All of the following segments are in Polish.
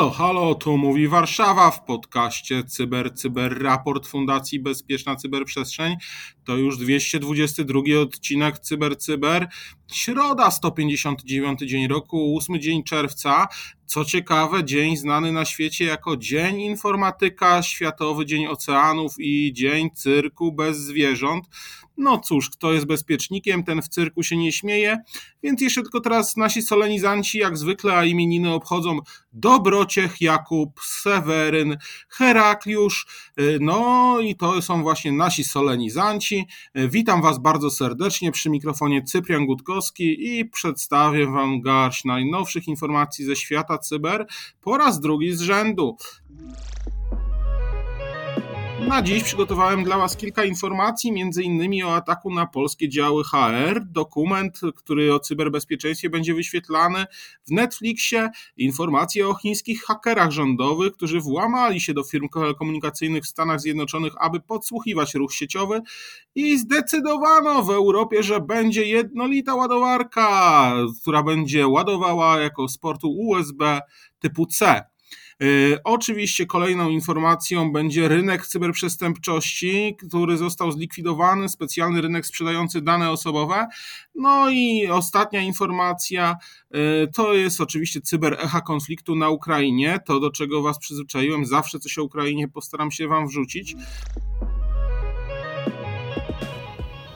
Halo, halo, tu mówi Warszawa w podcaście Cyber Cyber Raport Fundacji Bezpieczna Cyberprzestrzeń. To już 222 odcinek Cyber Cyber. Środa, 159 dzień roku, 8 dzień czerwca. Co ciekawe, dzień znany na świecie jako Dzień Informatyka, Światowy Dzień Oceanów i Dzień Cyrku bez zwierząt. No cóż, kto jest bezpiecznikiem, ten w cyrku się nie śmieje, więc jeszcze tylko teraz nasi solenizanci, jak zwykle, a imieniny obchodzą Dobrociech, Jakub, Seweryn, Herakliusz, no i to są właśnie nasi solenizanci. Witam Was bardzo serdecznie przy mikrofonie Cyprian I przedstawię Wam garść najnowszych informacji ze świata cyber po raz drugi z rzędu. Na dziś przygotowałem dla Was kilka informacji, między innymi o ataku na polskie działy HR, dokument, który o cyberbezpieczeństwie będzie wyświetlany w Netflixie, informacje o chińskich hakerach rządowych, którzy włamali się do firm komunikacyjnych w Stanach Zjednoczonych, aby podsłuchiwać ruch sieciowy. I zdecydowano w Europie, że będzie jednolita ładowarka, która będzie ładowała jako sportu USB typu C. E, oczywiście kolejną informacją będzie rynek cyberprzestępczości, który został zlikwidowany, specjalny rynek sprzedający dane osobowe. No i ostatnia informacja e, to jest oczywiście cyberecha konfliktu na Ukrainie, to do czego Was przyzwyczaiłem, zawsze coś o Ukrainie postaram się Wam wrzucić.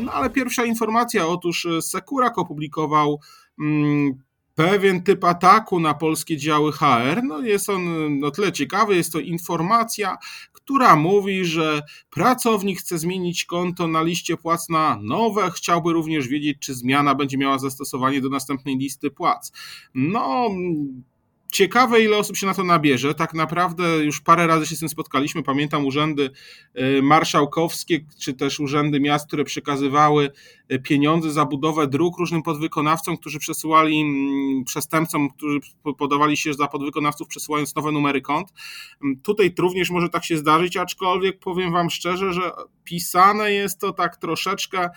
No ale pierwsza informacja, otóż Sekurak opublikował mm, pewien typ ataku na polskie działy HR. No jest on no tyle ciekawy, jest to informacja, która mówi, że pracownik chce zmienić konto na liście płac na nowe, chciałby również wiedzieć, czy zmiana będzie miała zastosowanie do następnej listy płac. No, Ciekawe, ile osób się na to nabierze. Tak naprawdę już parę razy się z tym spotkaliśmy. Pamiętam urzędy y, marszałkowskie, czy też urzędy miast, które przekazywały y, pieniądze za budowę dróg różnym podwykonawcom, którzy przesyłali mm, przestępcom, którzy podawali się za podwykonawców, przesyłając nowe numery kont. Mm, tutaj również może tak się zdarzyć, aczkolwiek powiem Wam szczerze, że pisane jest to tak troszeczkę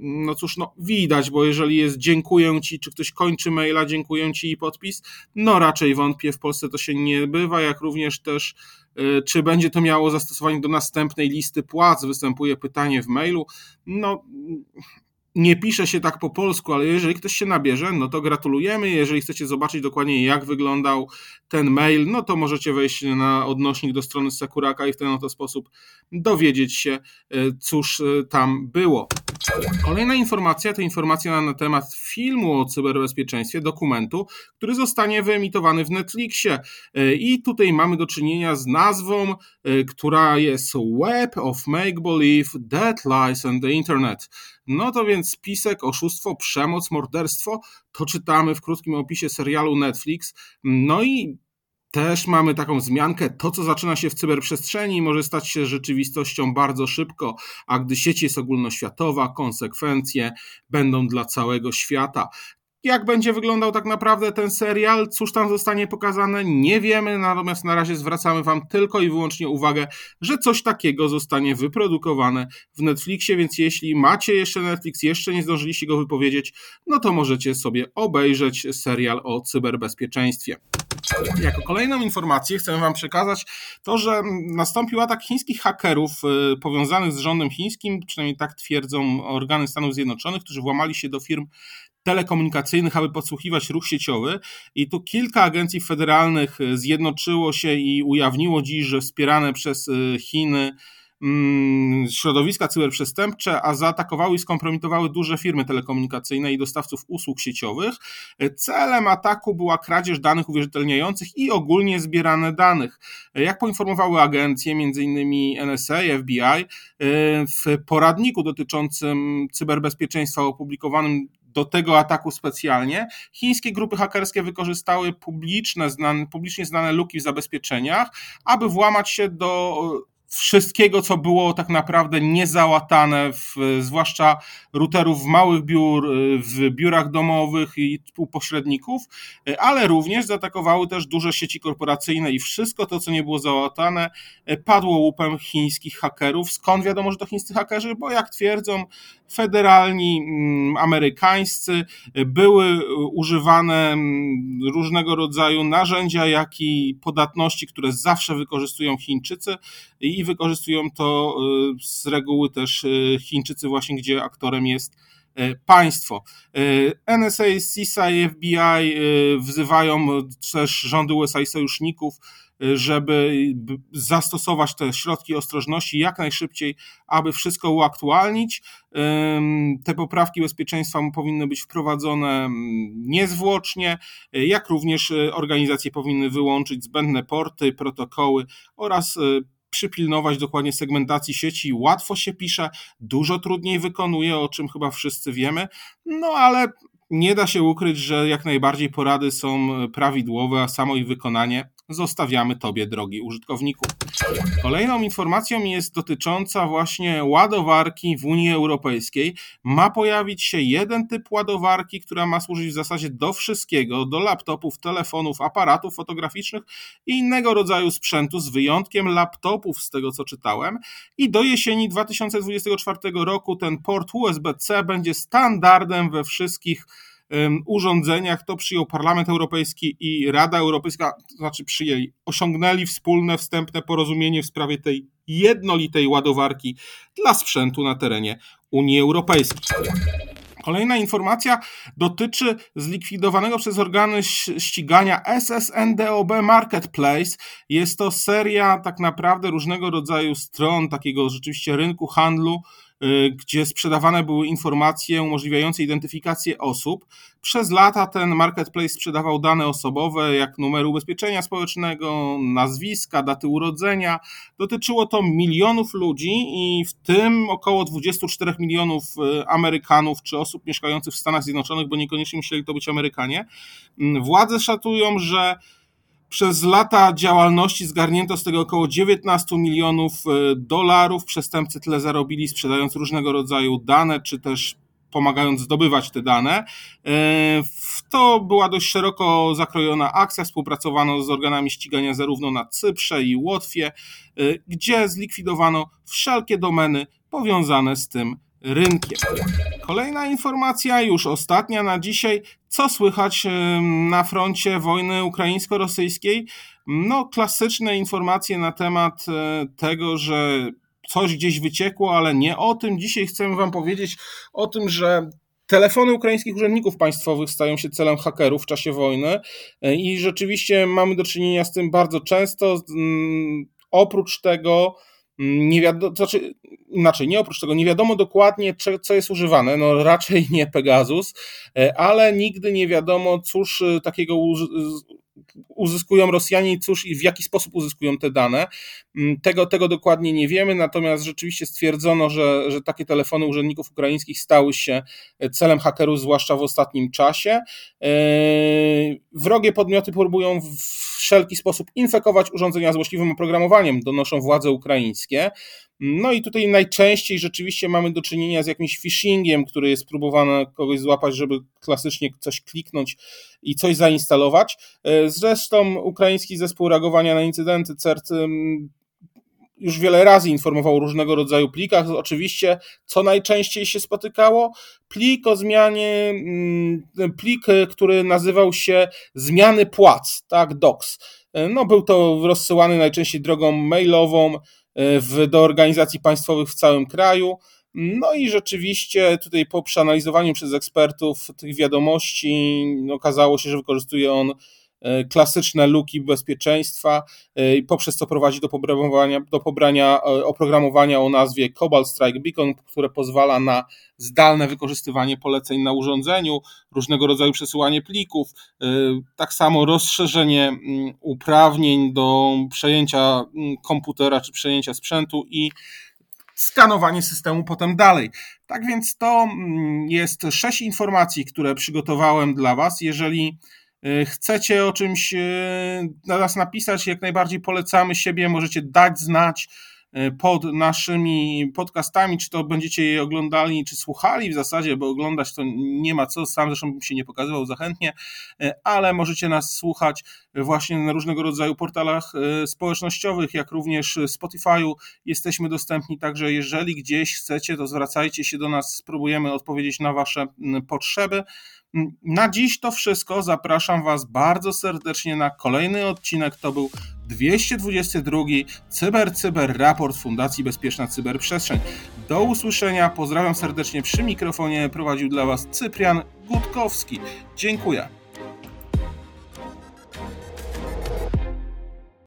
no cóż, no widać, bo jeżeli jest dziękuję ci, czy ktoś kończy maila, dziękuję ci i podpis, no raczej wątpię, w Polsce to się nie bywa, jak również też e, czy będzie to miało zastosowanie do następnej listy płac, występuje pytanie w mailu, no nie pisze się tak po polsku, ale jeżeli ktoś się nabierze, no to gratulujemy. Jeżeli chcecie zobaczyć dokładnie, jak wyglądał ten mail, no to możecie wejść na odnośnik do strony Sekuraka i w ten oto sposób dowiedzieć się, e, cóż e, tam było. Kolejna informacja to informacja na temat filmu o cyberbezpieczeństwie, dokumentu, który zostanie wyemitowany w Netflixie. E, I tutaj mamy do czynienia z nazwą, e, która jest Web of Make Believe, Dead Lies and the Internet. No to więc spisek, oszustwo, przemoc, morderstwo, to czytamy w krótkim opisie serialu Netflix. No i też mamy taką zmiankę. To, co zaczyna się w cyberprzestrzeni, może stać się rzeczywistością bardzo szybko, a gdy sieć jest ogólnoświatowa, konsekwencje będą dla całego świata. Jak będzie wyglądał tak naprawdę ten serial, cóż tam zostanie pokazane, nie wiemy, natomiast na razie zwracamy Wam tylko i wyłącznie uwagę, że coś takiego zostanie wyprodukowane w Netflixie, więc jeśli macie jeszcze Netflix, jeszcze nie zdążyliście go wypowiedzieć, no to możecie sobie obejrzeć serial o cyberbezpieczeństwie. Jako kolejną informację chcę Wam przekazać to, że nastąpił atak chińskich hakerów y, powiązanych z rządem chińskim, przynajmniej tak twierdzą organy Stanów Zjednoczonych, którzy włamali się do firm telekomunikacyjnych, aby podsłuchiwać ruch sieciowy. I tu kilka agencji federalnych zjednoczyło się i ujawniło dziś, że wspierane przez y, Chiny środowiska cyberprzestępcze, a zaatakowały i skompromitowały duże firmy telekomunikacyjne i dostawców usług sieciowych. Celem ataku była kradzież danych uwierzytelniających i ogólnie zbierane danych. Jak poinformowały agencje, m.in. NSA, FBI, w poradniku dotyczącym cyberbezpieczeństwa opublikowanym do tego ataku specjalnie. Chińskie grupy hakerskie wykorzystały publiczne, znane, publicznie znane luki w zabezpieczeniach, aby włamać się do wszystkiego, co było tak naprawdę niezałatane, w, zwłaszcza routerów w małych biur, w biurach domowych i u pośredników, ale również zaatakowały też duże sieci korporacyjne i wszystko to, co nie było załatane, padło łupem chińskich hakerów. Skąd wiadomo, że to chińscy hakerzy? Bo jak twierdzą federalni mm, amerykańscy, były używane mm, różnego rodzaju narzędzia, jak i podatności, które zawsze wykorzystują Chińczycy i wykorzystują to y, z reguły też y, Chińczycy właśnie, gdzie aktorem jest y, państwo. NSA, CISA i FBI wzywają też rządy USA i sojuszników, żeby zastosować te środki ostrożności jak najszybciej, aby wszystko uaktualnić. Te poprawki bezpieczeństwa powinny być wprowadzone niezwłocznie, jak również organizacje powinny wyłączyć zbędne porty, protokoły oraz przypilnować dokładnie segmentacji sieci. Łatwo się pisze, dużo trudniej wykonuje, o czym chyba wszyscy wiemy, no ale nie da się ukryć, że jak najbardziej porady są prawidłowe, a samo ich wykonanie zostawiamy Tobie, drogi użytkowniku. Kolejną informacją jest dotycząca właśnie ładowarki w Unii Europejskiej. Ma pojawić się jeden typ ładowarki, która ma służyć w zasadzie do wszystkiego, do laptopów, telefonów, aparatów fotograficznych i innego rodzaju sprzętu, z wyjątkiem laptopów, z tego co czytałem. I do jesieni 2024 roku ten port USB-C będzie standardem we wszystkich urządzeniach. To przyjął Parlament Europejski i Rada Europejska, to znaczy przyjęli, osiągnęli wspólne wstępne porozumienie w sprawie tej jednolitej ładowarki dla sprzętu na terenie Unii Europejskiej. Kolejna informacja dotyczy zlikwidowanego przez organy ścigania SSNDOB Marketplace. Jest to seria tak naprawdę różnego rodzaju stron, takiego rzeczywiście rynku handlu, gdzie sprzedawane były informacje umożliwiające identyfikację osób. Przez lata ten marketplace sprzedawał dane osobowe, jak numer ubezpieczenia społecznego, nazwiska, daty urodzenia. Dotyczyło to milionów ludzi i w tym około 24 milionów y, Amerykanów czy osób mieszkających w Stanach Zjednoczonych, bo niekoniecznie musieli to być Amerykanie. Mm, władze szacują, że przez lata działalności zgarnięto z tego około 19 milionów e, dolarów. Przestępcy tyle zarobili, sprzedając różnego rodzaju dane, czy też pomagając zdobywać te dane. E, to była dość szeroko zakrojona akcja, współpracowano z organami ścigania zarówno na Cyprze i Łotwie, e, gdzie zlikwidowano wszelkie domeny powiązane z tym rynkiem. Kolejna informacja, już ostatnia na dzisiaj. Co słychać na froncie wojny ukraińsko-rosyjskiej? No, klasyczne informacje na temat e, tego, że coś gdzieś wyciekło, ale nie o tym. Dzisiaj chcę Wam powiedzieć o tym, że Telefony ukraińskich urzędników państwowych stają się celem hakerów w czasie wojny e, i rzeczywiście mamy do czynienia z tym bardzo często. Oprócz tego, nie wiadomo, to znaczy, inaczej, nie oprócz tego, nie wiadomo dokładnie, co jest używane, no raczej nie Pegasus, e, ale nigdy nie wiadomo, cóż e, takiego uzyskują Rosjanie i cóż i w jaki sposób uzyskują te dane. Mm, tego, tego dokładnie nie wiemy, natomiast rzeczywiście stwierdzono, że, że takie telefony urzędników ukraińskich stały się celem hakerów, zwłaszcza w ostatnim czasie. E, wrogie podmioty próbują w wszelki sposób infekować urządzenia złośliwym oprogramowaniem, donoszą władze ukraińskie. No i tutaj najczęściej rzeczywiście mamy do czynienia z jakimś phishingiem, który jest próbowany kogoś złapać, żeby klasycznie coś kliknąć i coś zainstalować. E, zresztą ukraiński zespół reagowania na incydenty CERT już wiele razy informował o różnego rodzaju plikach. Oczywiście, co najczęściej się spotykało? Plik o zmianie, mm, plik, który nazywał się zmiany płac, tak, DOCS. E, no, był to rozsyłany najczęściej drogą mailową e, w, do organizacji państwowych w całym kraju. No i rzeczywiście tutaj po przeanalizowaniu przez ekspertów tych wiadomości okazało się, że wykorzystuje on E, klasyczne luki bezpieczeństwa e, i poprzez co prowadzi do pobrania, do pobrania e, oprogramowania o nazwie Cobalt Strike Beacon, które pozwala na zdalne wykorzystywanie poleceń na urządzeniu, różnego rodzaju przesyłanie plików, tak samo rozszerzenie mm, uprawnień do przejęcia mm, komputera czy przejęcia sprzętu i skanowanie systemu potem dalej. Tak więc to mm, jest sześć informacji, które przygotowałem dla Was. Jeżeli E, chcecie o czymś e, na nas napisać, jak najbardziej polecamy siebie, możecie dać znać. pod naszymi podcastami, czy to będziecie je oglądali, czy słuchali w zasadzie, bo oglądać to nie ma co, sam zresztą bym się nie pokazywał zachętnie, ale możecie nas słuchać właśnie na różnego rodzaju portalach społecznościowych, jak również Spotify'u. Jesteśmy dostępni, także jeżeli gdzieś chcecie, to zwracajcie się do nas, spróbujemy odpowiedzieć na Wasze potrzeby. Na dziś to wszystko. Zapraszam Was bardzo serdecznie na kolejny odcinek. To był 222 Cyber Cyber Raport Fundacji Bezpieczna Cyberprzestrzeń. Do usłyszenia. Pozdrawiam serdecznie przy mikrofonie. Prowadził dla Was Cyprian Gutkowski. Dziękuję.